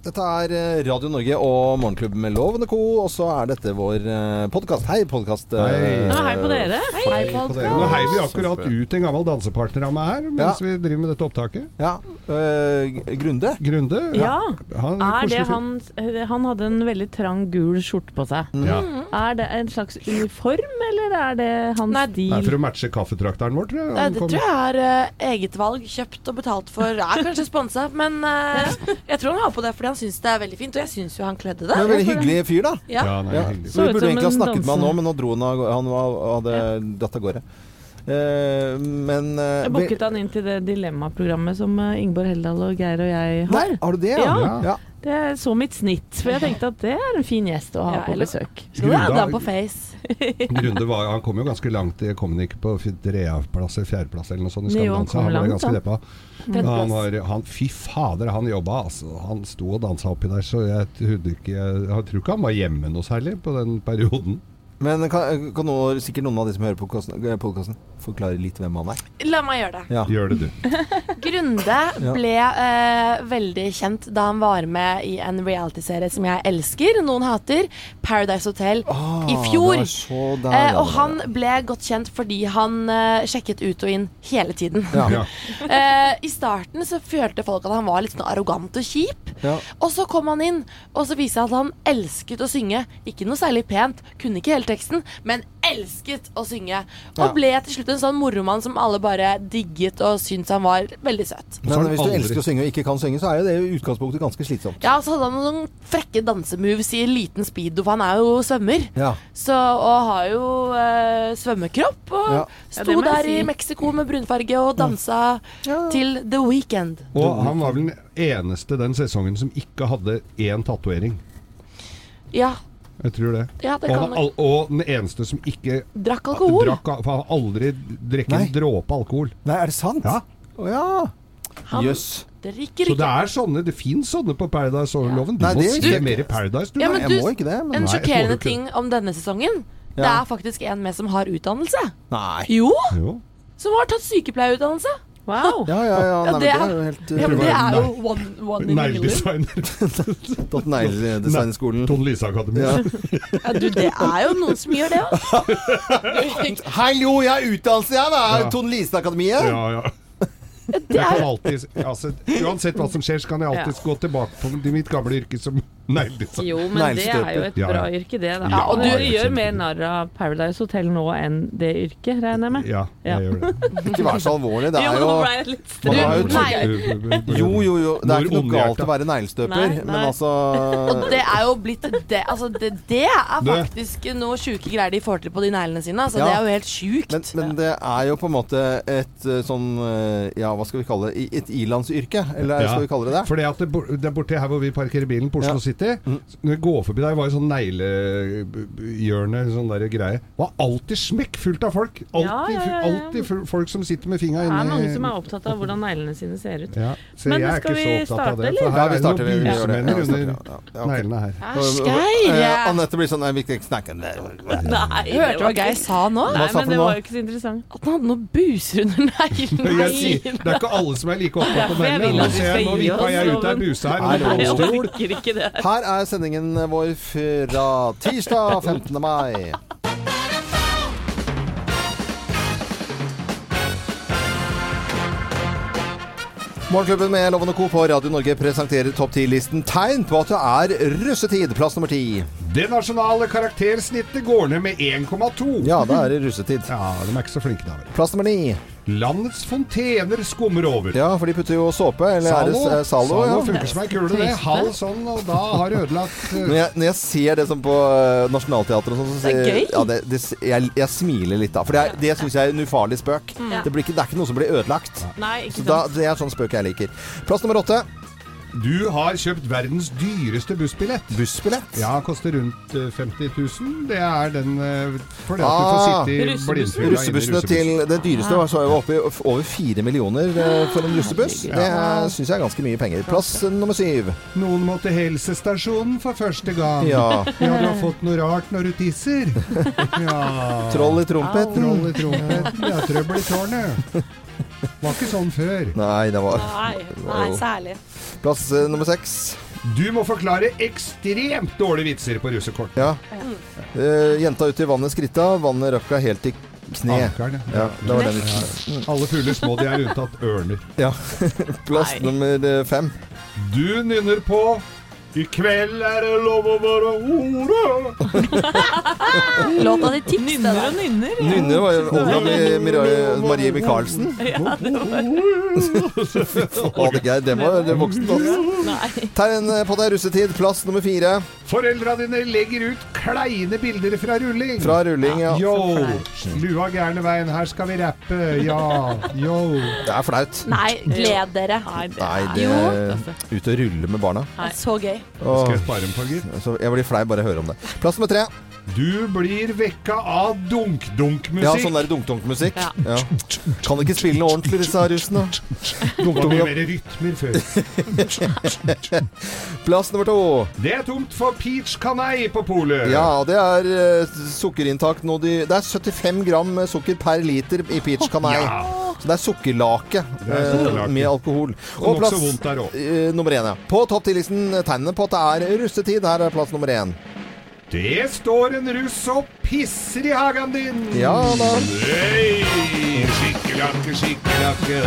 Dette er eh, Radio Norge og Morgenklubben med Lovende Co. Og så er dette vår podkast. Hei, podkast. Hei. Ja, hei på dere. Hei, på dere. Nå heier vi akkurat ut en gammel dansepartner av meg her mens Ja. vi driver med dette opptaket. Ja. Uh, Grunde. Grunde. Ja. Han, Er det han Han hadde en veldig trang gul skjorte på seg. Ja. Er det en slags uniform, eller er det hans Nei, stil? Nei, for å matche kaffetrakteren vår, tror jeg. Eh, Det kom- tror jeg er uh, eget valg, kjøpt og betalt for. Er kanskje sponsa, men uh, jeg tror han har på det fordi han syns det er veldig fint. Og jeg syns jo han kledde det. Men en veldig hyggelig fyr, da. Ja. Ja, nei, Ja. hyggelig. Så vi burde egentlig ha snakket med han nå, men nå dro han av Han hadde dratt av gårde. Uh, men uh, Jeg booket han inn til det dilemmaprogrammet som eh, Ingeborg Heldal og Geir og jeg har. Nei, har du det? Ja. ja. Det er så mitt snitt, for jeg tenkte at det er en fin gjest å ha Ja, på besøk. Grunde- på face? Grunde var, han kom jo ganske langt. Kom han ikke på tredjeplass eller fjerdeplass eller noe sånt i Jo, han kom Han ble langt, ganske deppa. Han var, han, fy fader, han jobba altså. Han sto og dansa oppi der, så jeg ikke Jeg, jeg tror ikke han var hjemme noe særlig på den perioden. Men kan, kan nå, sikkert noen av de som hører på podkasten, forklare litt hvem han er? La meg gjøre det. Ja. Gjør det, du. Grunde ble eh, veldig kjent da han var med i en realityserie som jeg elsker, noen hater, Paradise Hotel, Ah, i fjor. det var så der, Eh, og han ble godt kjent fordi han eh, sjekket ut og inn hele tiden. Ja. Eh, I starten så følte folk at han var litt sånn arrogant og kjip. Ja. Og så kom han inn, og så viste det seg at han elsket å synge. Ikke noe særlig pent, kunne ikke hele teksten, men elsket å synge. Og Ja. ble til slutt en sånn moromann som alle bare digget og syntes han var veldig søt. Men hvis du aldri- elsker å synge og ikke kan synge, så er jo det i utgangspunktet ganske slitsomt. Ja, så hadde han noen frekke dansemoves i liten speedo, for han er jo svømmer. Ja. Så, og har jo eh, svømmekropp. Og Ja. Ja, sto det må jeg der si. i Mexico med brunfarge og dansa til The Weekend. Og han var vel den eneste den sesongen som ikke hadde én tatovering. Ja, Jeg tror det. ja, det Og, kan al- og den eneste som ikke Drakk alkohol. drakk For han har aldri drukket en dråpe alkohol. Nei, er det sant? Ja. Å ja. Jøss. drikker Så det er sånne, det fins sånne på Paradise Hotel-loven. Du Nei, må det se mer i Paradise, du. Ja, men, du, Jeg må ikke det, men En Nei, sjokkerende ikke. ting om denne sesongen. Det er faktisk en med som har utdannelse. Nei. Jo, Jo. som har tatt sykepleierutdannelse. Wow! Ja, ja, ja. Ja, Nei, det, det det er- er jo helt Ja, men det det er jo one, one in. Negledesigner. Tatt negledesignskolen. Tone Lise Akademi. Ja. Ja, du, det er jo noen som gjør det òg. Hallo, jeg har utdannelse, jeg! da! Ja. Tone Lise-akademiet. Ja, ja. Jeg kan alltid, altså, uansett hva som skjer, så kan jeg alltid gå tilbake på mitt gamle yrke som jo, men det er jo et bra yrke, det. da ja, Og du gjør mer narr av Paradise Hotel nå enn det yrket, regner jeg med? Ja, jeg gjør det. Ikke vær så alvorlig. Det er jo Jo, jo, jo. Det er ikke noe galt å være neglestøper, men altså Og det er jo blitt det Altså, det, det er faktisk noe sjuke greier de får til på de neglene sine. Altså, Det er jo helt sjukt. Men, men, det er jo på en måte et eh, sånn eh, Ja, hva skal vi kalle det? Et ilandsyrke? Eller skal vi kalle det det? For det det er borti her hvor vi parkerer bilen, på Oslo City 90. Mm. Når jeg går forbi der, var det sånn neglehjørne, sånn der greie. Var alltid smekkfullt av folk! Alltid, ja, ja, ja, folk som sitter med fingra inni Det er mange som er opptatt av hvordan neglene sine ser ut. Så Men jeg skal er ikke vi så opptatt starte, av det. For her er det noen busmenner under neglene her. Ah, Æsj, eh, Anette blir sånn Nei, vi kan ikke snakke om det. Nei, hørte du hva Geir sa nå? Nei, men det var jo ikke så interessant. At han hadde noen buser under neglene. Det er ikke alle som er like opptatt av neglene. Nå vippa jeg ut ei buse her. Nei, jeg orker ikke det. Her er sendingen vår fra tirsdag 15. mai. Morgenklubben med Lovende Co. på Radio Norge presenterer topp 10-listen tegn på at det er russetid. Plass nummer ti. Det nasjonale karaktersnittet går ned med 1,2. Ja, da er det russetid. Ja, de er ikke så flinke da. Plass nummer ni. Landets fontener skummer over. Ja, for de putter jo såpe. Eller er det Zalo, eh, Zalo? ja. funker som ei kule, det. Halv sånn, og da har ødelagt eh, Når jeg, når jeg ser det som på uh, Nationaltheatret og sånn, så Det er sier- gøy. Ja, det, det, jeg, jeg smiler litt da. For det, er- det syns jeg er en ufarlig spøk. Mm. Det, blir ikke, det er ikke noe som blir ødelagt. Nei, Så da, det er sånn spøk jeg liker. Plass nummer åtte. Du har kjøpt verdens dyreste bussbillett. Bussbillett. Ja, koster rundt eh, 50 000. Det er den eh, fordi at Ah, du får sitte i blindfylla inne i Russebussene russebussen. til det dyreste var så var oppe i over fire millioner eh, for en russebuss. Det syns jeg er ganske mye penger. Plass eh, nummer syv. Noen må til helsestasjonen for første gang. Ja. Ja, du har fått noe rart når du tisser. Ja. Troll i trompeten. Troll i trompeten. Ja, trøbbel i tårnet. Var ikke sånn før. Nei, det var Nei, nei, særlig. Plass eh, nummer seks. Du må forklare ekstremt dårlige vitser på russekort. Ja. Eh, jenta ut i vannet skritta, vannet røkka helt i kne. Ankeren, Ja, ja. det var den vitsen. Alle fugler små, de er unntatt ørner. Ja. Plass Nei. nummer eh, fem. Du nynner på I kveld er det lov å være hore. Låta di tips, Nynner og nynner. ja. Nynner var jo Olga Mi- Marie Michaelsen. Ja, det var Å, det, er- Den var det voksen, altså. Tegn på deg russetid. Plass nummer fire. Foreldra dine legger ut kleine bilder fra rulling. Fra rulling, ja. Yo, lua gærne veien, her skal vi rappe. Ja, yo. Det er flaut. Nei, gled dere. Nei, det er Ute jo Ut og rulle med barna. Nei. Så gøy. Åh, Skal jeg spare en farger? så jeg blir flau bare å høre om det. Plass nummer tre. Du blir vekka av dunk-dunk-musikk. Ja, sånn der dunk-dunk-musikk. Ja. Ja. Kan ikke spille noe ordentlig, disse russene. Det var mye mer rytmer før. Plass nummer to. Det er tomt for peach canai på polet. Ja, det er uh, sukkerinntak nå de, Det er 75 gram sukker per liter i peach canai. Ja. Så det er sukkerlake Det er sukkerlake. Uh, med alkohol. Og og plass uh, eh, nummer én, ja. På topp 10-listen tegnene på at det er russetid. Her er plass nummer én. Det står en russ og pisser i hagen din. Ja da. Hei, skikkelakke, skikkelakke.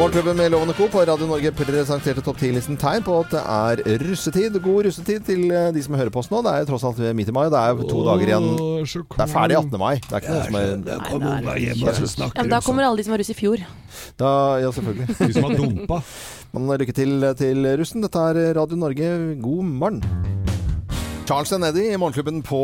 Morgenklubben med Lovende Co. på Radio Norge presenterte topp 10-listen tegn på at det er russetid. God russetid til eh, de som hører på oss nå. Det er tross alt midt i mai. Det er to dager igjen. Det er ferdig 18. mai. Det er ikke noe som er Da kommer unga hjem og Ja, da kommer alle de som var russ i fjor. da, Ja, selvfølgelig. De som har dumpa. Men lykke til til russen. Dette er Radio Norge. God morgen. Charles and Eddie i Morgenklubben på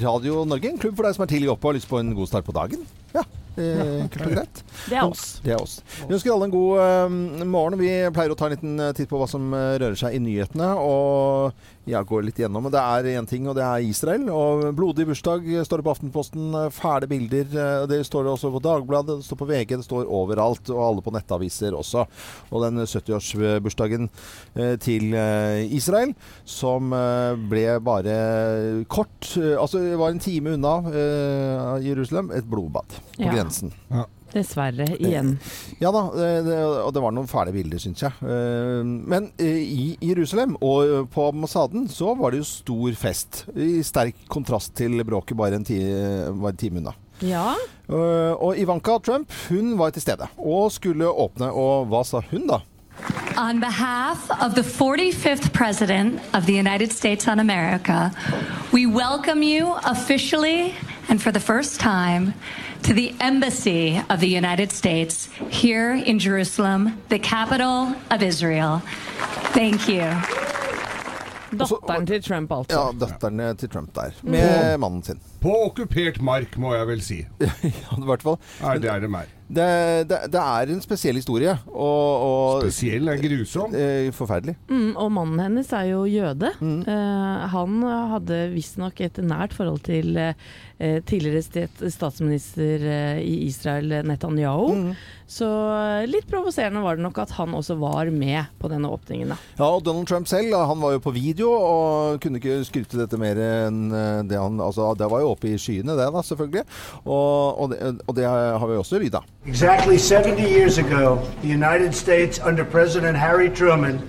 Radio Norge. En klubb for deg som er tidlig oppe og har lyst på en god start på dagen. Ja, eh, enkelt og greit. Det er oss. Det er oss. Vi ønsker alle en god eh, morgen. Vi pleier å ta en liten eh, titt på hva som eh, rører seg i nyhetene. Og jeg går litt gjennom. Men det er én ting, og det er Israel. Og blodig bursdag står det på Aftenposten. Fæle bilder. eh, Det står det også på Dagbladet, det står på VG, det står overalt. Og alle på nettaviser også. Og den 70-årsbursdagen eh, til eh, Israel, som ble bare kort Altså det var en time unna Jerusalem. Et blodbad på Ja. grensen. Dessverre, igjen. Ja da, det, det, og det var noen fæle bilder, syns jeg. Eh, Men eh, i Jerusalem og eh, på ambassaden så var det jo stor fest. I sterk kontrast til bråket bare en, ti, bare en time unna. Ja. Eh, Og Ivanka Trump hun var til stede og skulle åpne. Og hva sa hun da? On behalf of the 45th President of the United States on America, we welcome you officially and for the first time to the Embassy of the United States here in Jerusalem, the capital of Israel. Thank you. Datteren til Trump, altså. Ja, døtrene til Trump der. Med mannen sin. På okkupert mark, må jeg vel si. Ja, i hvert fall. Nei, det er det mer. Det, det, det er en spesiell historie. Og, og Spesiell er grusom. eh, forferdelig. Mm, og mannen hennes er jo jøde. Mm. Eh, han hadde visstnok et nært forhold til eh, tidligere stet, statsminister eh, i Israel, Netanyahu. Mm. Så eh, litt provoserende var det nok at han også var med på denne åpningen. Da. Ja, og Donald Trump selv, han var jo på video og kunne ikke skryte dette mer enn eh, det han Altså, det var jo oppe i skyene, det da, selvfølgelig. Og, og, det, og det har vi også lyd av. Exactly 70 years ago, the United States, under President Harry Truman,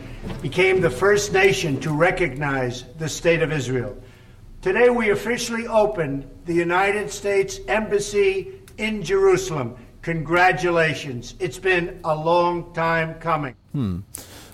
became the first nation to recognize the State of Israel. Today, we officially opened the United States Embassy in Jerusalem. Congratulations. It's been a long time coming.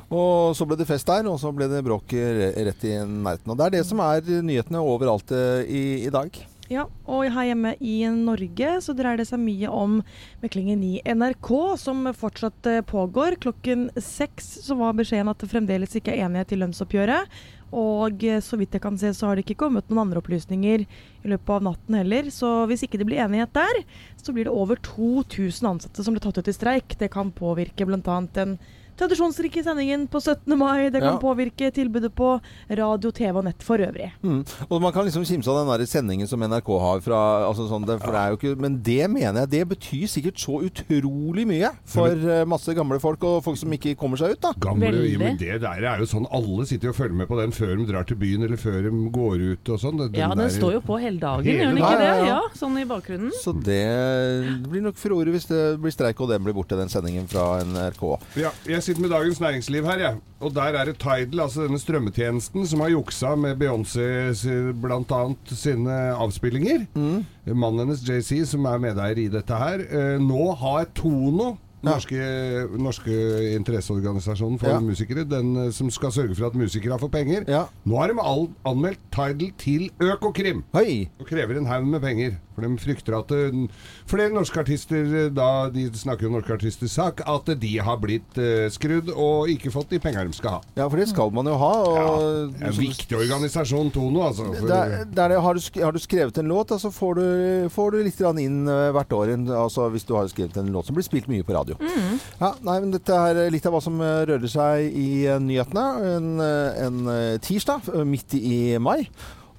Og så ble det fest der, og så ble det bråk rett i nærheten. Og det er det som er nyhetene overalt eh, i, i dag. Ja, og her hjemme i Norge så dreier det seg mye om meklingen i NRK, som fortsatt eh, pågår. Klokken seks så var beskjeden at det fremdeles ikke er enighet i lønnsoppgjøret. Og eh, så vidt jeg kan se, så har det ikke kommet noen andre opplysninger i løpet av natten heller. Så hvis ikke det blir enighet der, så blir det over 2000 ansatte som blir tatt ut i streik. Det kan påvirke bl.a. den tradisjonsrike sendingen på 17. mai. Det kan Ja. påvirke tilbudet på radio, TV og nett for øvrig. Mm. Og man kan liksom kimse av den der sendingen som NRK har fra altså sånn, det, for det er jo ikke, Men det mener jeg, det betyr sikkert så utrolig mye for eh, masse gamle folk og folk som ikke kommer seg ut, da. Gamle, Veldig. ja, men det der er jo sånn Alle sitter jo og følger med på den før de drar til byen, eller før de går ut og sånn. Den Ja, den der- står jo på hele dagen, Hele gjør den ikke det? Ja, ja, Ja, ja. sånn i bakgrunnen. Så det, det blir nok furore hvis det blir streik og den blir borte, den sendingen fra NRK. Ja, jeg sitter med Dagens Næringsliv her, jeg. Og der er det Tidal, altså denne strømmetjenesten, som har juksa med Beyoncé bl.a. sine avspillinger. Mannen hennes, JC, som er medeier i dette her, eh, nå har Tono Norske, norske interesseorganisasjonen for Ja. musikere, den eh, som skal sørge for at musikere får penger. Ja. Nå har de all, anmeldt Tidal til Økokrim Hei! og krever en haug med penger. For de frykter at eh, flere norske artister, eh, da de snakker om norske artisters sak, at de har blitt eh, skrudd og ikke fått de penger de skal ha. Ja, for det skal man jo ha. Og, Det er en viktig organisasjon, Tono. Altså, for, der er, er det, har, du, har du skrevet en låt, så så får du, får du litt inn hvert år. Altså, hvis du har skrevet en låt som blir spilt mye på radio. Ja, nei, men Dette er litt av hva som rører seg i nyhetene. En, en tirsdag midt i mai.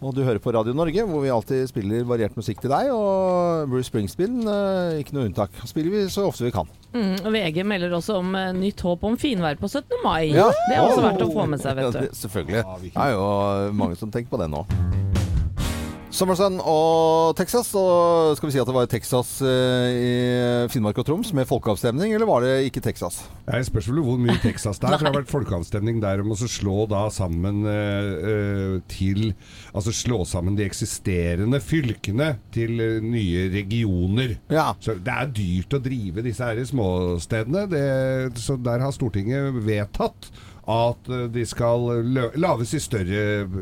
Og du hører på Radio Norge, hvor vi alltid spiller variert musikk til deg. Og Bruce Springsteen, eh, ikke noe unntak. Spiller vi så ofte vi kan. Mm, og VG melder også om eh, nytt håp om finvær på 17. mai. Ja. Det er også verdt å få med seg, vet du. selvfølgelig. Det er jo mange som tenker på det nå. Summersun og Texas. Og skal vi si at det var Texas eh, i Finnmark og Troms med folkeavstemning, eller var det ikke Texas? Jeg spørs vel hvor mye Texas det er. For det har vært folkeavstemning der om å slå da sammen eh, til Altså slå sammen de eksisterende fylkene til nye regioner. Ja. Så det er dyrt å drive disse her småstedene. Det, så der har Stortinget vedtatt at eh, de skal lages i større,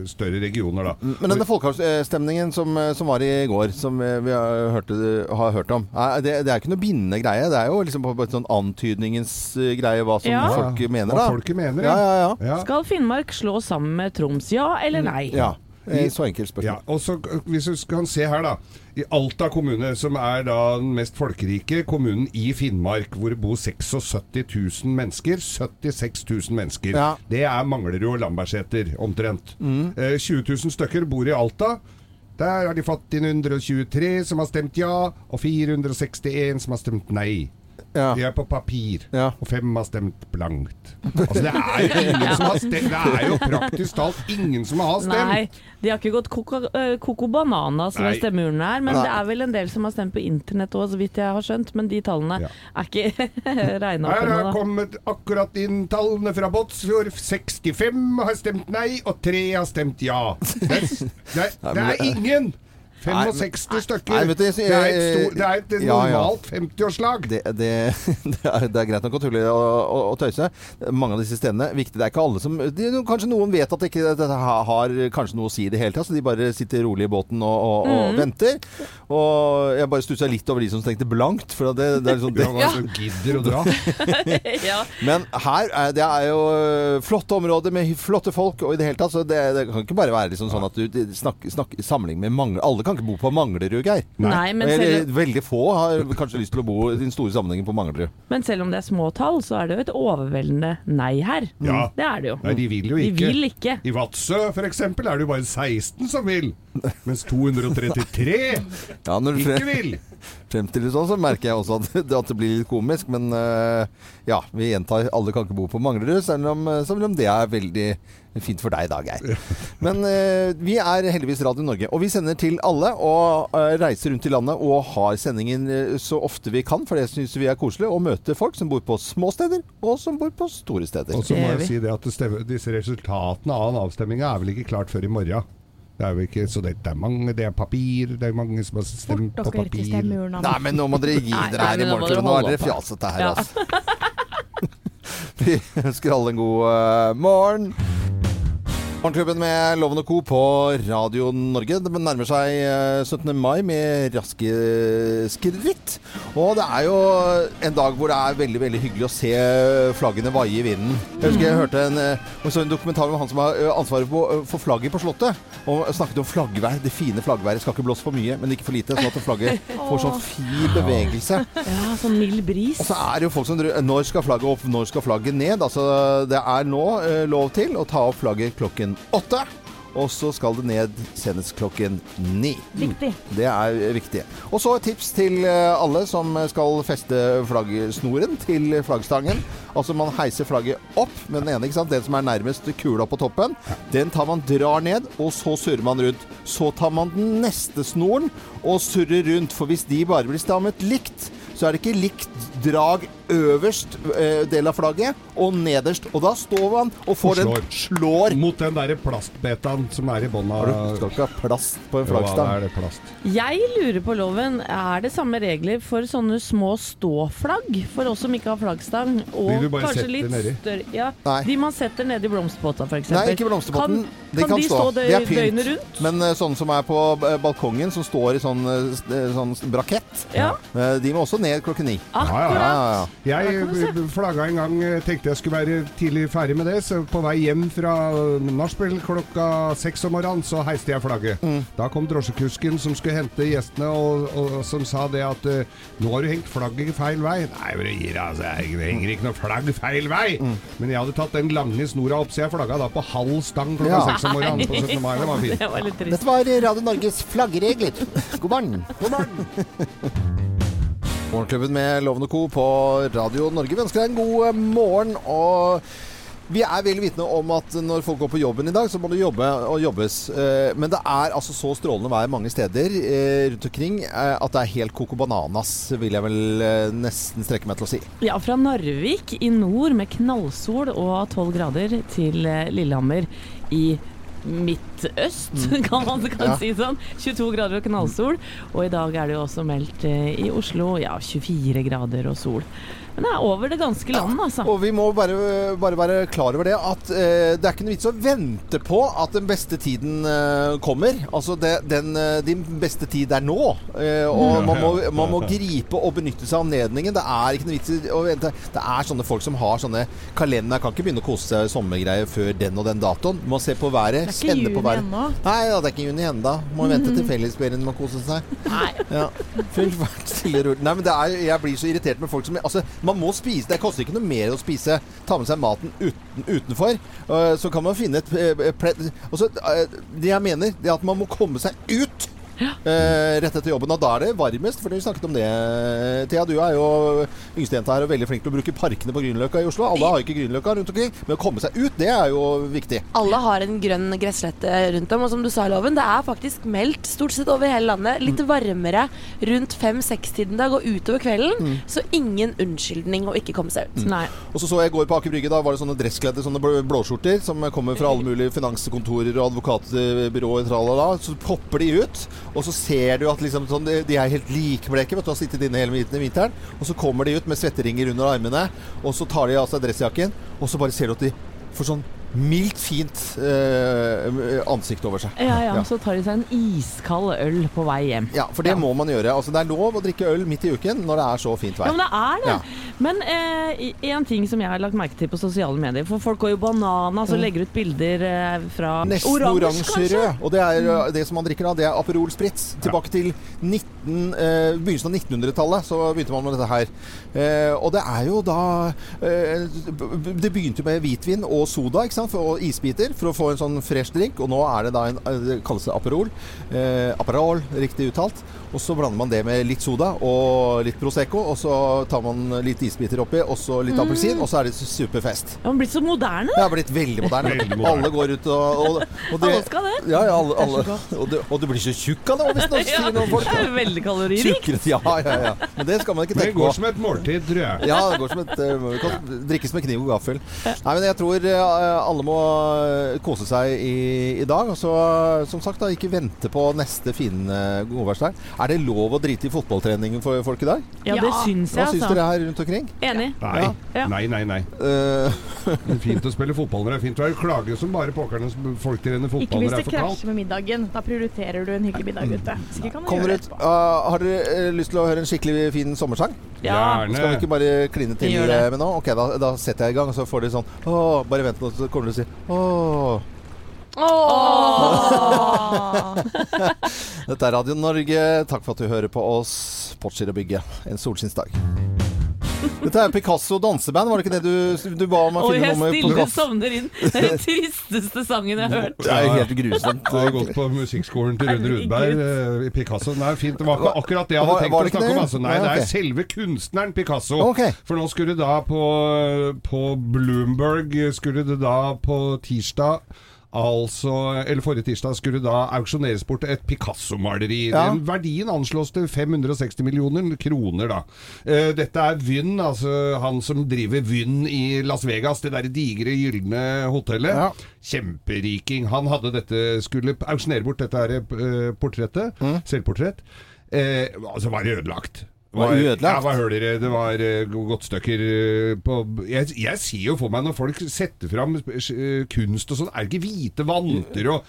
større regioner, da. Men denne folkeavstemningen som, eh, som var i går, som eh, vi har hørt, har hørt om, det, det er ikke noe bindende greie. Det er jo liksom på en sånn antydningens greie hva som Ja. folk mener, Hva folket mener, Ja, ja, ja. ja. Skal Finnmark slå sammen med Troms, ja eller nei? ja. Eh, Så enkelt Ja, spørsmål. og så eh, Hvis du kan se her, da. I Alta kommune, som er da den mest folkerike kommunen i Finnmark, hvor det bor 76 000 mennesker. 76 000 mennesker. Ja. Det er Manglerud og Lambertseter, omtrent. Eh, 20 000 stykker bor i Alta. Der har de fått inn 123 som har stemt ja, og 461 som har stemt nei. Ja. De er på papir, Ja. og fem har stemt blankt. Altså, det er jo ingen som har stemt Det er jo praktisk talt ingen som har stemt. Nei, de har ikke gått koko banana som er stemmeurnene her, men Nei. det er vel en del som har stemt på internett òg, så vidt jeg har skjønt. Men de tallene Ja. er ikke regna opp Her har kommet akkurat inn tallene fra Båtsfjord. 65 har stemt nei, og 3 har stemt ja. Det er, det er, det er ingen! 65 stykker. Nei, vet du, jeg- det, er et stor, det er et Ja, ja. normalt 50-årslag. Det, det, det, er, det er greit nok å tulle og, og, og tøyse. Mange av disse stedene viktig. Det er ikke alle som de, Kanskje noen vet at ikke dette har, har kanskje noe å si i det hele tatt, så de bare sitter rolig i båten og, og, og venter. Og jeg bare stussa litt over de som tenkte blankt, for det, det er liksom det. Ja, som gidder å dra. ja. Men her er, det er jo øh, flotte områder med flotte folk, og i det hele tatt så det, det kan ikke bare være liksom sånn at du snakker, snakker sammenligning med mange Alle kan ikke bo på Manglerud, Geir. Nei, men selv, veldig få har kanskje lyst til å bo i den store sammenhengen på Manglerud. men selv om det er små tall, så er det jo et overveldende nei her. Ja. Det er det jo. Nei, de vil jo De ikke. vil ikke. I Vadsø for eksempel er det jo bare 16 som vil, mens 233 Ja, når ikke frem, vil. fremstiller det sånn, så merker jeg også at, at det blir litt komisk. Men øh, ja, vi gjentar alle kan ikke bo på Manglerud, selv om, selv om det er veldig fint for deg da, Geir. Men øh, vi er heldigvis Radio Norge, og vi sender til alle. Og øh, reiser rundt i landet og har sendingen øh, så ofte vi kan, for det syns vi er koselig. Å møte folk som bor på små steder, og som bor på store steder. Og så må jeg si det at det stemmer, disse resultatene av avstemminga er vel ikke klart før i morgen. Det er jo ikke, så det, det er mange, det er papir, det er mange som har stemt Fort på papir. Nei, men nå må dere gi dere her i morgen. Nå er dere fjasete her, Ja. altså. Vi ønsker alle en god uh, morgen. Morgenklubben med Loven og Co. på Radio Norge. Det nærmer seg eh, 17. mai med raske skritt. Og det er jo en dag hvor det er veldig veldig hyggelig å se flaggene vaie i vinden. Jeg husker jeg hørte en, eh, en dokumentar om han som har eh, ansvaret eh, for flagget på Slottet. Og snakket om flaggvær. Det fine flaggværet skal ikke blåse for mye, men ikke for lite. Sånn at flagget får sånn fin bevegelse. Ja, sånn mild bris. Og så er det jo folk som Når skal flagget opp, når skal flagget ned? Altså, det er nå eh, lov til å ta opp flagget klokken åtte. Og så skal det ned senest klokken ni. Viktig. Det er viktig. Og så et tips til eh, alle som skal feste flaggsnoren til flaggstangen. Altså man heiser flagget opp med den ene, ikke sant? den som er nærmest kula på toppen. Den tar man, drar ned, og så surrer man rundt. Så tar man den neste snoren og surrer rundt. For hvis de bare blir stammet likt, så er det ikke likt drag øverst eh, del av flagget og nederst. Og da står man og får Og en slår. Mot den derre plastbetaen som er i bånn av du skal ikke ha plast på en Jo, flaggstang? er det plast. Jeg lurer på loven, er det samme regler for sånne små ståflagg for oss som ikke har flaggstang? Og De du bare kanskje litt nedi? større ja, Nei. De man setter nedi blomsterbåta, f.eks. Nei, ikke blomsterbåten. Kan, De kan kan de stå. stå Det er pynt. døgnet rundt? Men eh, sånne som er på eh, balkongen, som står i sånn, sånn brakett, Ja, de må også ned klokken ni. akkurat. Ja, ja, ja. Jeg b- flagga en gang, eh, tenkte jeg skulle være tidlig ferdig med det. Så på vei hjem fra nachspiel klokka seks om morgenen, så heiste jeg flagget. Mm. Da kom drosjekusken som skulle hente gjestene, og, og som sa det at eh, nå har du hengt flagget feil vei. Nei, men det gir altså, jeg henger ikke noe flagg feil vei. Mm. Men jeg hadde tatt den lange snora opp, så jeg flagga da på halv stang klokka Ja. seks om morgenen på 17. mai. Det var fint. Det var litt trist. Dette var Radio Norges flaggeregler. God morgen. God morgen. Morgenklubben med Lovende Co. på Radio Norge. Vi ønsker deg en god morgen. og vi er vel vitne om at når folk går på jobben i dag, så må det jobbe og jobbes. Eh, Men det er altså så strålende vær mange steder eh, rundt omkring eh, at det er helt coco bananas, vil jeg vel nesten strekke meg til å si. Ja, fra Narvik i nord med knallsol og 12 grader til eh, Lillehammer i Midtøst, kan man kan Ja. si sånn. 22 grader og knallsol. Og i dag er det jo også meldt eh, i Oslo ja, 24 grader og sol. Men det er over det ganske land, altså. Og vi må bare, bare være klar over det at eh, det er ikke noe vits å vente på at den beste tiden eh, kommer. Altså det, den, eh, din beste tid er nå. Eh, og man må, man må gripe og benytte seg av anledningen. Det er ikke noe vits å vente. Det er sånne folk som har sånne kalender. Kan ikke begynne å kose seg i sommergreier før den og den datoen. Må se på været. Det er ikke på juni været. ennå. Nei, ja, det er ikke juni ennå. Må vente til fellesferien med å kose seg. Nei. Ja. Nei, men det er, jeg blir så irritert med folk som Altså, man må spise. Det koster ikke noe mer å spise. Ta med seg maten uten, utenfor. Øh, så kan man finne et eh, ple- altså, eh, Det jeg mener, det er at man må komme seg ut. Eh, rett etter jobben. Og da er det varmest, for vi snakket om det. Thea, du er jo yngstejenta her og veldig flink til å bruke parkene på Grünerløkka i Oslo. Alle har ikke Grünerløkka rundt omkring, men å komme seg ut, det er jo viktig. Alle har en grønn gresslette rundt om, og som du sa, Loven, det er faktisk meldt stort sett over hele landet. Litt Mm. varmere rundt fem-seks-tiden dag og utover kvelden. Mm. Så ingen unnskyldning å ikke komme seg ut. Nei. Og så så jeg i går på Aker Brygge, da var det sånne dresskledde sånne blå- blåskjorter som kommer fra alle mulige finanskontorer og advokatbyråer, tralala. Så popper de ut, og så ser du at liksom sånn, de er helt likbleke, du, har sittet inne hele vinteren. Og så kommer de ut med svetteringer under armene, og så tar de av seg dressjakken, og så bare ser du at de får sånn mildt fint eh, ansikt over seg. Ja, ja, Ja. så tar de seg en iskald øl på vei hjem. Ja, for det må man gjøre. Altså, det er lov å drikke øl midt i uken når det er så fint Ja, men det er det. Ja. Men eh, en ting som jeg har lagt merke til på sosiale medier, for folk går jo banana, og legger ut bilder eh, fra Mm. Nesten oransje-rød. Og det er uh, det som man drikker da, det er Aperol Spritz. Tilbake til 19, eh, begynnelsen av 1900-tallet så begynte man med dette her. Eh, og det er jo da eh, Det begynte jo med hvitvin og soda ikke sant? For, og isbiter for å få en sånn fresh drink. Og nå er det da en eh, det kalles det Aperol. Eh, Aperol, riktig uttalt. Og så blander man det med litt soda og litt Prosecco. Og så tar man litt isbiter oppi, og så litt appelsin, og så er det superfest. Ja, Man blir så moderne. Det har blitt veldig moderne. Veldig moderne. Alle går ut og, og, og det, Alle skal det. Ja, ja, alle, Det alle. Og, du, og du blir så tjukk av det hvis noen Ja, sier noen folk. det er jo veldig kaloririkt. Ja, ja, ja. Men det skal man ikke tenke på. Det går på. som et måltid, tror jeg. Ja, det går som et uh, kan drikkes med kniv og gaffel. Nei, men jeg tror uh, alle må uh, kose seg i, i dag. Og så, som sagt, da, ikke vente på neste fine uh, godværsdag. Er det lov å drite i fotballtreningen for folk i dag? Ja, det syns Hva jeg, syns altså. dere her rundt omkring? Enig. Nei, Ja. nei, nei. nei. Uh, Det er fint å spille fotball når det er fint vær. Klage som bare pokkerne som folk trener Ikke fotball hvis når det det er for kaldt. krasjer med middagen. Da prioriterer du en hyggelig middag ute. Hvis ikke kan du kommer gjøre ut, det uh, har dere uh, lyst til å høre en skikkelig fin sommersang? Ja. Gjerne. Skal vi ikke bare kline til det. eh, med nå? Ok, da, da setter jeg i gang, og så får dere sånn Åh, bare vent nå, så kommer dere til å si Åh. Dette er Radio Norge. Takk for at du hører på oss. Portskir og bygge. En solskinnsdag. Dette er Picasso danseband, var det ikke det du, du ba om å jeg stille sovner inn. Det er den tristeste sangen jeg har hørt. Det er helt grusomt. Jeg har gått på musikkskolen til Rune Rudberg eh, i Picasso. Nei, fint. Det var ikke akkurat det jeg hadde tenkt å det snakke om. Altså. Nei, det er selve kunstneren Picasso. For nå skulle det da på, på Bloomberg Skulle det da på tirsdag Altså, eller Forrige tirsdag skulle da auksjoneres bort et Picasso-maleri. Ja. Den Verdien anslås til 560 millioner kroner, da. Eh, Dette er Vynn, altså han som driver Vynn i Las Vegas, det der digre, gylne hotellet. Ja. Kjemperiking. Han hadde dette, skulle auksjonere bort dette her eh, portrettet, Mm. selvportrett. Eh, altså var det ødelagt. Var ødelagt? Ja, hører dere? Det var uh, godtstykker eh, på jeg, jeg ser jo for meg når folk setter fram eh, kunst og sånn, er det ikke hvite vanter og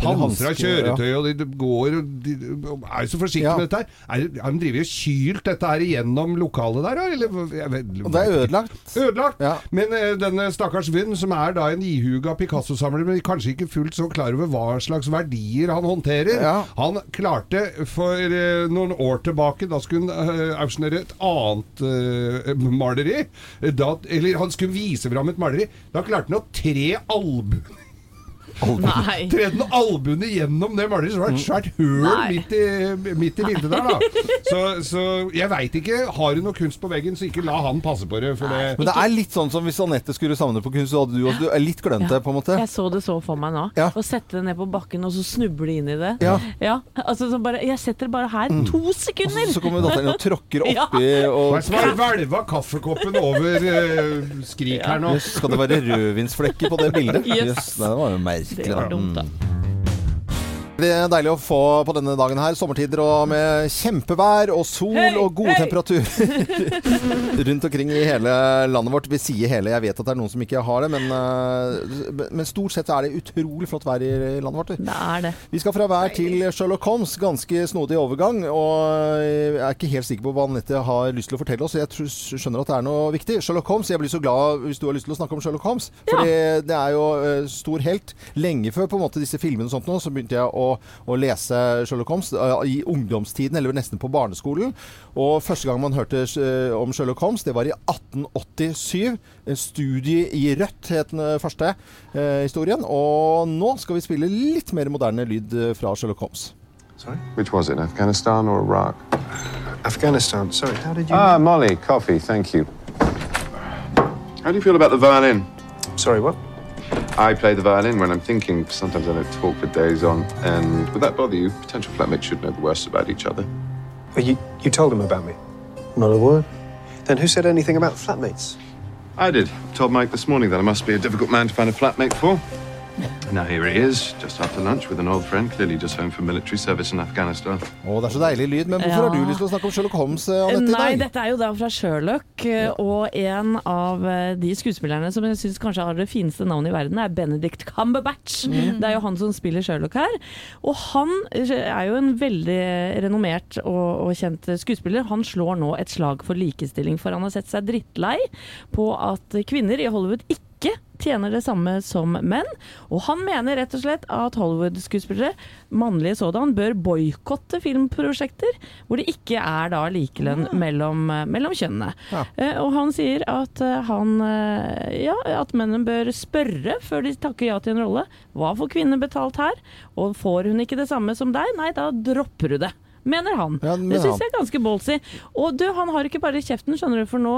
pansra kjøretøy, og de, går og de, er jo så forsiktige Ja. med dette her. Er, har de drevet og kylt dette her igjennom lokalet der. Eller, vet, Og det er ødelagt. Ødelagt! Ja. Men eh, denne stakkars Vynn, som er da en ihuga Picasso-samler, men kanskje ikke fullt så klar over hva slags verdier han håndterer, Ja. han klarte for eh, noen år tilbake, da skulle han uh, auksjonere et annet eh, maleri, da, eller han skulle vise fram et maleri, da klarte han å tre albu... Nei. Tre den albuene gjennom det maleriet, så var det et svært høl midt i, midt i bildet der, da. Så, så jeg veit ikke. Har du noe kunst på veggen, så ikke la han passe på det. For det Men det er litt sånn som hvis Anette skulle samle på kunst, så hadde du også du er litt glemt det, på en måte. Jeg så det så for meg nå. Ja. Å sette det ned på bakken og så snuble inn i det. Ja. altså så bare, Jeg setter det bare her. To sekunder! Og Så kommer datteren og tråkker oppi er og hvelva kaffekoppen over uh, skrik her nå? Skal det være rødvinsflekker på det bildet? Yes. Yes, det var jo merkelig. Det var dumt, da. Det er deilig å få på denne dagen her, sommertider og med kjempevær og sol hey, og gode hey! temperaturer rundt omkring i hele landet vårt. Vi sier hele, jeg vet at det er noen som ikke har det, men, eh, men stort sett er det utrolig flott vær i landet vårt. Det er det. Vi skal fra vær til Sherlock Holmes. Ganske snodig overgang. Og jeg er ikke helt sikker på hva Anette har lyst til å fortelle oss. Jeg skjønner at det er noe viktig. Sherlock Holmes, jeg blir så glad hvis du har lyst til å snakke om Sherlock Holmes. Fordi det er jo eh, stor helt. Lenge før på en måte disse filmene og sånt nå, så begynte jeg å, å lese Sherlock Holmes eh, i ungdomstiden, eller nesten på barneskolen. Og første gang man hørte eh, om Sherlock Holmes, det var i 1887. En studie i rødt het den eh, første eh, historien. Og nå skal vi spille litt mer moderne lyd fra Sherlock Holmes. Sorry? Which was it, Afghanistan or Iraq? Afghanistan. Sorry, how did you. Ah, Molly, coffee, thank you. How do you feel about the violin? Sorry, what? I play the violin when I'm thinking. Sometimes I don't talk for days on. And would that bother you? Potential flatmates should know the worst about each other. Well, you, you told him about me. Not a word. Then who said anything about flatmates? I did. Told Mike this morning that I must be a difficult man to find a flatmate for. Now here he is, just after lunch with an old friend, clearly just home from military service in Afghanistan. Å, det er så deilig lyd. Men hvorfor Ja. har du lyst til å snakke om Sherlock Holmes, eh, Anette, Nei, i dag? dette er jo da fra Sherlock, eh, og en av eh, de skuespillerne som jeg syns kanskje har det fineste navnet i verden, er Benedict Cumberbatch. Mm. Det er jo han som spiller Sherlock her. Og han er jo en veldig renommert og, og kjent skuespiller. Han slår nå et slag for likestilling, for han har sett seg drittlei på at kvinner i Hollywood ikke tjener det samme som menn. Og han mener rett og slett at Hollywood-skuespillere, mannlige sådan, bør boikotte filmprosjekter hvor det ikke er da likelønn mellom, eh, mellom kjønnene. Ja. Eh, og han sier at eh, han ja, at mennene bør spørre før de takker ja til en rolle. Hva får kvinner betalt her? Og får hun ikke det samme som deg, nei, da dropper du det. Mener han. Ja, det syns jeg er ganske ballsy. Og du, han har ikke bare kjeften, skjønner du, for nå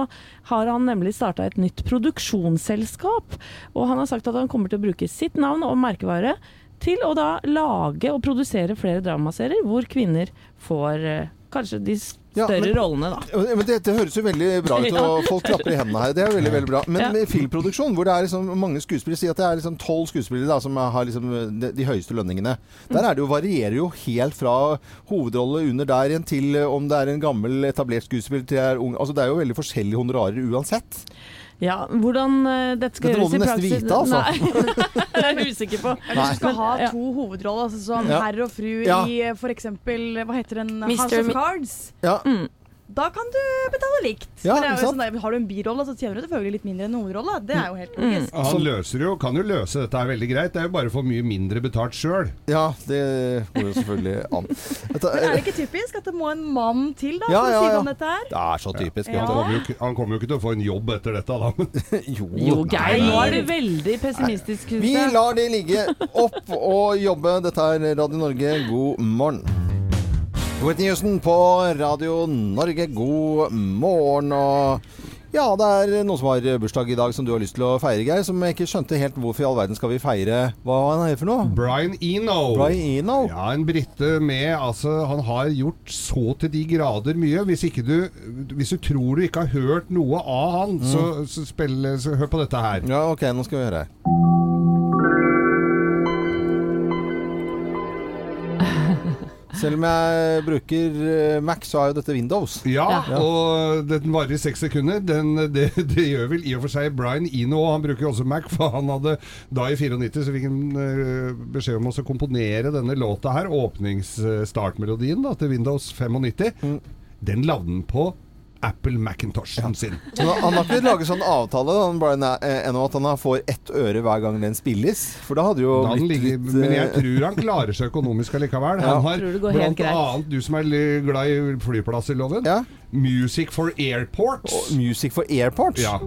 har han nemlig starta et nytt produksjonsselskap. Og han har sagt at han kommer til å bruke sitt navn og merkevare til å da lage og produsere flere dramaserier hvor kvinner får eh, kanskje de større Ja, men- rollene, da. Men det, det høres jo veldig bra ut, og folk klapper i hendene her. Det er veldig veldig bra. Men med filmproduksjon, hvor det er liksom mange skuespillere sier at det er liksom tolv skuespillere da, som har liksom de, de høyeste lønningene. Der er det jo, varierer jo helt fra hovedrolle under der igjen til om det er en gammel, etablert skuespiller til er ung. Altså Det er jo veldig forskjellige honorarer uansett. Ja, hvordan eh, dette skal Dette må gjøres i du nesten praksis vite, altså. Nei, det er jeg usikker på. Eller Du skal ha Ja. to hovedroller, altså som Ja. herr og fru Ja. i eh, for eksempel Hva heter den? Mr. House of Cards. Ja. Da kan du betale likt. Ja, det er jo sånn der, har du en birolle, så tjener du selvfølgelig litt mindre enn en hovedrolle. Det er jo helt logisk. Han løser jo, kan jo løse dette her veldig greit. Det er jo bare å få mye mindre betalt sjøl. ja, det går jo selvfølgelig an. Dette, Men er det ikke typisk at det må en mann til da, Ja, for ja, å si ja. om dette her? det er så typisk. Ja. Han kommer jo ikke- han kommer jo ikke til å få en jobb etter dette, da. Jo, Jo, Geir, nå er du veldig pessimistisk. synes Vi lar det ligge opp og jobbe. Dette er Radio Norge, god morgen. Whitney Houston på Radio Norge, god morgen. Og Ja, det er noen som har bursdag i dag som du har lyst til å feire, Geir. Som jeg ikke skjønte helt hvorfor i all verden skal vi feire Hva han er for noe? Brian Eno. Brian Eno? Ja, en brite med Altså, han har gjort så til de grader mye. Hvis ikke du Hvis du tror du ikke har hørt noe av han, så, så, spill, så hør på dette her. Ja, ok, nå skal vi høre. Selv om jeg bruker eh, Mac, så er jo dette Windows. Ja, og den varer i seks sekunder. Den, det, det gjør vel i og for seg Brian Eno. Han bruker også Mac, for han hadde da i 94 så fikk han eh, beskjed om å komponere denne låta her, åpningsstartmelodien da, til Windows 95. Den lagde han på Apple Macintoshen sin. Så han har ikke laget sånn avtale da, han Brian eh, ennå at han får ett øre hver gang den spilles? For da hadde jo Da blitt ligger, litt men jeg eh, tror han klarer seg økonomisk allikevel. Ja. Han har Tror det går helt blant annet, du som er glad i flyplasser-loven, Ja. Music for Airports. Music for Airports? Ja.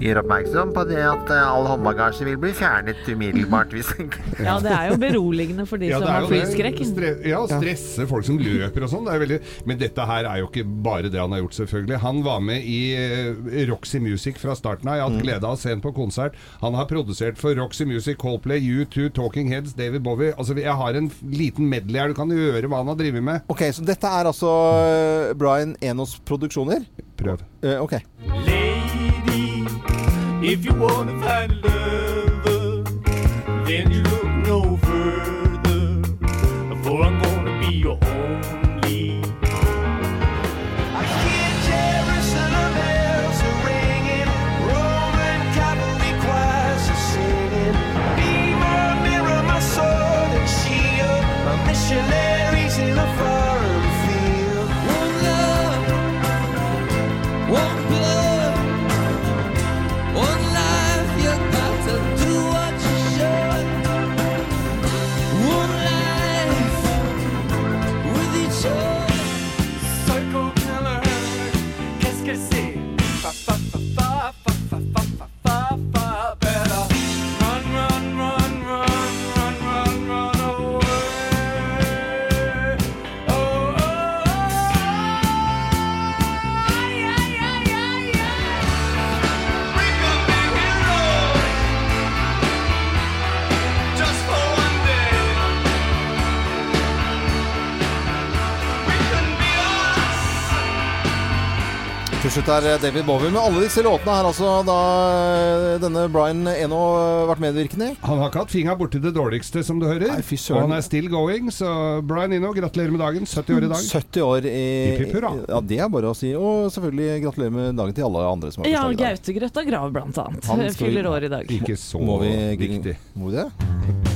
Gjør oppmerksom på det at eh, all håndbagasje vil bli fjernet umiddelbart hvis Ja, det er jo beroligende for de Ja, som har flyskrekk. Stre ja, stresse folk som løper og sånn. Det er Men dette her er jo ikke bare det han har gjort, selvfølgelig. Han var med i eh, Roxy Music fra starten av. Jeg har hatt glede av å se ham på konsert. Han har produsert for Roxy Music, Coldplay, U2, Talking Heads, David Bowie. Altså, jeg har en liten medley her. Du kan høre hva han har drevet med. Ok, så dette er altså eh, Brian Enos produksjoner? Prøv. Uh, ok. If you wanna find a lover, then you look Til er David Bowie med alle disse låtene her, altså, da eh, denne Brian Eno vært medvirkende i. Han har ikke hatt fingra borti det dårligste, som du hører. Nei, og han er still going, så Brian Eno, gratulerer med dagen. 70 år i dag. 70 år i Hipp, hurra. Ja, det er bare å si. Og selvfølgelig gratulerer med dagen til alle andre som har Ja, bursdag i dag. Gaute Grøtta Grav blant annet. Han Fyller år i dag. Ikke så Må vi viktig. Må vi det?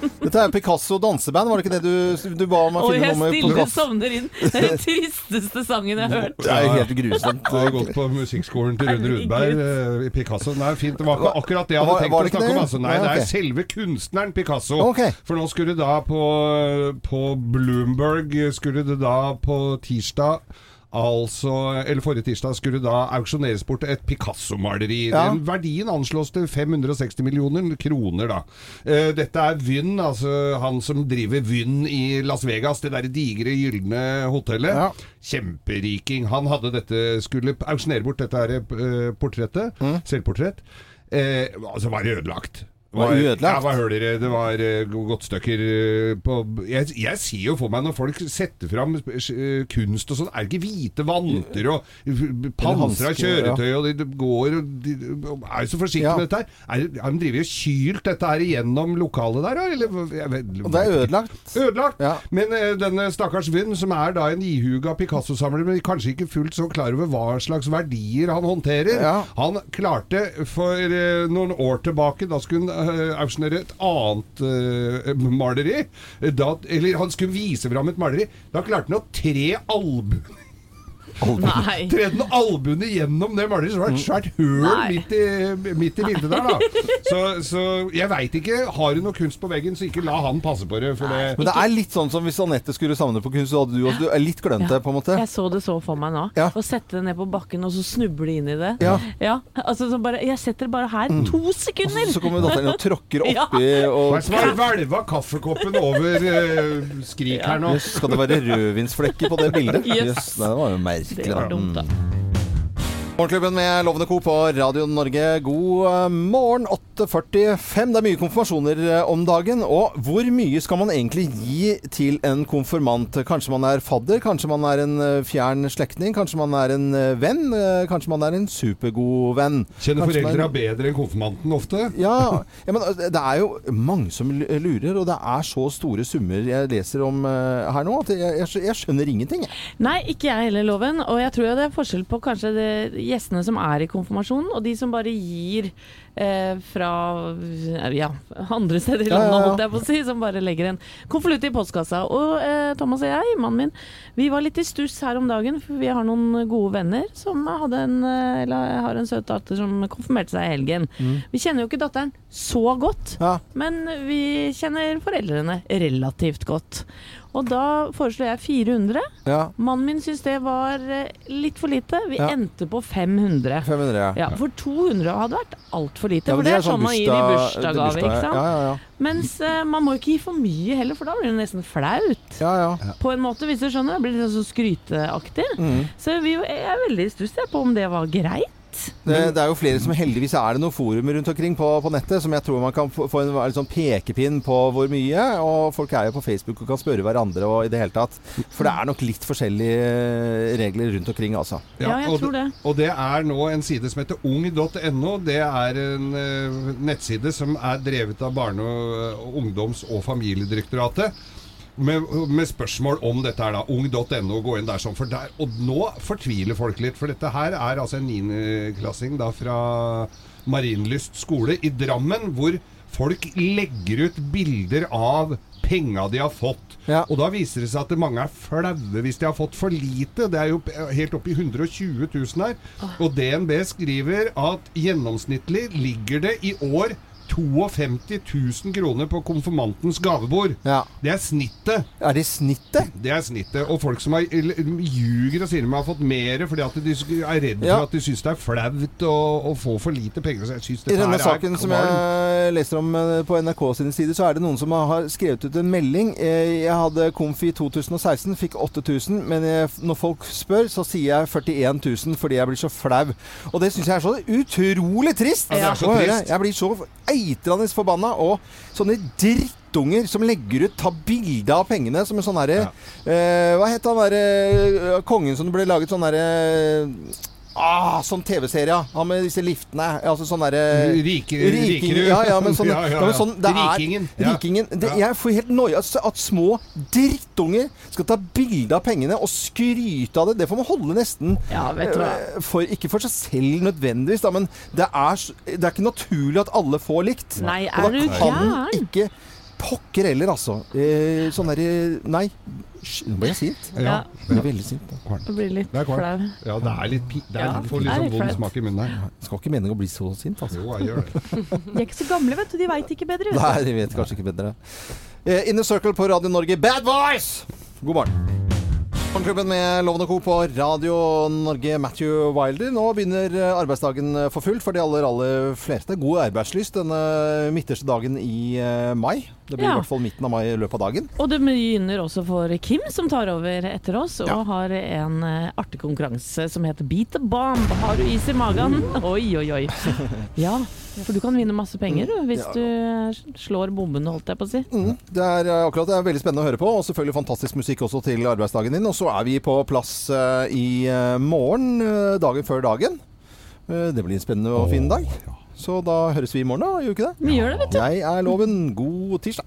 Dette er Picasso danseband, var det ikke det du, du ba om å jeg stille sovner inn. Det er den tristeste sangen jeg har hørt. Det er jo helt grusomt. Jeg har gått på musikkskolen til Rune Rudberg eh, i Picasso. Nei, fint. Det var ikke akkurat det jeg hadde tenkt å det snakke om. Altså. Nei, det er selve kunstneren Picasso. For nå skulle det da på, på Bloomberg Skulle det da på tirsdag Altså, eller Forrige tirsdag skulle da auksjoneres bort et Picasso-maleri. Ja. Den Verdien anslås til 560 millioner kroner. da. Eh, dette er Vynn, altså han som driver Vynn i Las Vegas. Det der digre, gylne hotellet. Ja. Kjemperiking. Han hadde dette, skulle auksjonere bort dette her, eh, portrettet. Selvportrett. Eh, altså var det ødelagt. Var det ødelagt? Ja, var huller i det. Det var uh, godtstykker eh, på jeg, jeg sier jo for meg når folk setter fram eh, kunst og sånn, er det ikke hvite vanter og pansra kjøretøy og de, går og de, er jo så forsiktige Ja. med dette her. Er, har de drevet og kylt dette her igjennom lokalet der. Eller, vet, Og det er ødelagt. Ødelagt! Ja. Men eh, denne stakkars Vynn, som er da en ihuga Picasso-samler, men kanskje ikke fullt så klar over hva slags verdier han håndterer, han klarte for eh, noen år tilbake Da skulle han uh, auksjonere et annet uh, maleri. Da, eller han skulle vise fram et maleri. Da klarte han å tre albuer Nei. Tredde den albuene gjennom det maleriet, så var det et svært høl midt i, midt i bildet der, da. Så, så jeg veit ikke. Har du noe kunst på veggen, så ikke la han passe på det. For det Men det er litt sånn som hvis Anette skulle samle på kunst, så hadde du også du er litt glemt det, på en måte. Jeg så det så for meg nå. Ja. Å sette det ned på bakken og så snuble inn i det. Ja. altså så bare, Jeg setter det bare her. To sekunder! Og Så kommer datteren og tråkker oppi er og hvelva kaffekoppen over uh, skrik her nå? Yes, Skal det være rødvinsflekker på det bildet? Yes. Jøss, det var jo merkelig. Det var dumt, da. Morgenklubben med Lovende Co. på Radio Norge. God morgen, 8.45. Det er mye konfirmasjoner eh, om dagen. Og hvor mye skal man egentlig gi til en konfirmant? Kanskje man er fadder, kanskje man er en eh, fjern slektning, kanskje man er en eh, venn, kanskje man er en supergod venn. Kjenner Kanskje foreldra bedre enn konfirmanten ofte? ja, ja, men det er jo mange som lurer, og det er så store summer jeg leser om her nå, at jeg, jeg, jeg skjønner ingenting. jeg. Nei, ikke jeg heller, Loven. Og jeg tror det er forskjell på kanskje det, gjestene som er i konfirmasjonen, og de som bare gir eh, fra ja, andre steder i landet, holdt jeg på å si, som bare legger en konvolutt i postkassa. Og eh, Thomas og jeg, mannen min, vi var litt i stuss her om dagen, for vi har noen gode venner som en, eh, eller har en søt datter som konfirmerte seg i helgen. Vi kjenner jo ikke datteren så godt, Ja. men vi kjenner foreldrene relativt godt. Og da foreslo jeg 400. Ja, Mannen min syntes det var eh, litt for lite. Vi Ja. endte på 500. 500, ja. Ja, For 200 hadde vært altfor lite. Ja, for men det er sånn man gir i bursdag- bursdagsgave. ikke sant? Ja, ja, ja. Mens uh, man må ikke gi for mye heller, for da blir det nesten flaut. ja, ja. På en måte, hvis du skjønner. Det blir litt sånn skryteaktig. Mm. Så vi jeg er veldig i stuss på om det var greit. Det, det er jo flere som heldigvis er det noen forumer rundt omkring på, på nettet som jeg tror man kan få, en sånn pekepinn på hvor mye. Og folk er jo på Facebook og kan spørre hverandre og i det hele tatt. For det er nok litt forskjellige regler rundt omkring, altså. Ja, jeg tror det. Og det er nå en side som heter ung.no. Det er en uh, nettside som er drevet av Barne-, og ungdoms- og familiedirektoratet. Med, med spørsmål om dette her, da. Ung.no, gå inn der sånn. For der, og nå fortviler folk litt. For dette her er altså en niendeklassing da fra Marienlyst skole i Drammen, hvor folk legger ut bilder av penga de har fått. Ja. Og da viser det seg at mange er flaue hvis de har fått for lite. Det er jo helt oppi i 120 000 her. Og DNB skriver at gjennomsnittlig ligger det i år 52 000 kroner på konfirmantens gavebord. Ja. Det er snittet. Er det snittet? Det er snittet. Og folk som har, ljuger og sier de har fått mer fordi at de er redd Ja. for at de syns det er flaut å, få for lite penger. Så jeg synes I denne saken som jeg leser om eh, på NRK sine sider, så er det noen som har skrevet ut en melding. Eh, Jeg hadde Konfi i 2016, fikk 8000, men jeg, når folk spør, så sier jeg 41 000 fordi jeg blir så flau. Og det syns jeg er så utrolig trist! Ja, det er så trist. Jeg blir så eitrende forbanna. Og sånne drittunger som legger ut, tar bilde av pengene som en sånn herre eh, Hva het han derre kongen som det ble laget sånn derre Ah, sånn TV-serie. ja. med disse liftene. Altså sånn derre Rike- Rikerud. Ja, ja, men sånn, Ja, ja, ja, men sånn det er, Rikingen. Rikingen. Det, Ja. Jeg får helt noia at at små drittunger skal ta bilde av pengene og skryte av det. Det får man holde nesten Ja, vet du hva. eh, for, Ikke for seg selv nødvendigvis, da, men det er, det er ikke naturlig at alle får likt. Nei, er du gæren? Pokker heller, altså. Eh, sånn derre Nei. Nå ble jeg sint. Ja. Jeg ble veldig sint. Det blir litt er flau. Ja, det er litt pi- Det er Ja, litt, får det er litt litt sånn vond smak i munnen her. Det skal ikke meningen å bli så sint, altså. Jo, jeg gjør det. De er ikke så gamle, vet du. De veit ikke bedre. Vet. Nei, de vet kanskje ikke bedre. Eh, Inner Circle på Radio Norge. Bad Boys! God morgen. Morgenklubben med Loven og Co. på Radio Norge. Matthew Wilder. Nå begynner eh, arbeidsdagen eh, for fullt for de aller, aller fleste. God arbeidslyst denne midterste dagen i eh, mai. Det blir Ja. i hvert fall midten av mai i løpet av dagen. Og det begynner også for Kim, som tar over etter oss, og Ja. har en eh, artig konkurranse som heter Beat the Bomb. Har du is i magen? Oi, oi, oi. Ja, for du kan vinne masse penger du, hvis Ja. du eh, slår bombene, holdt jeg på å si. Mm, det er eh, akkurat det er veldig spennende å høre på, og selvfølgelig fantastisk musikk også til arbeidsdagen din. Og så er vi på plass i morgen, dagen før dagen. Det blir en spennende og fin dag. Så da høres vi i morgen, da. Gjør vi ikke det? Vi gjør det, vet du. Jeg er Loven. God tirsdag.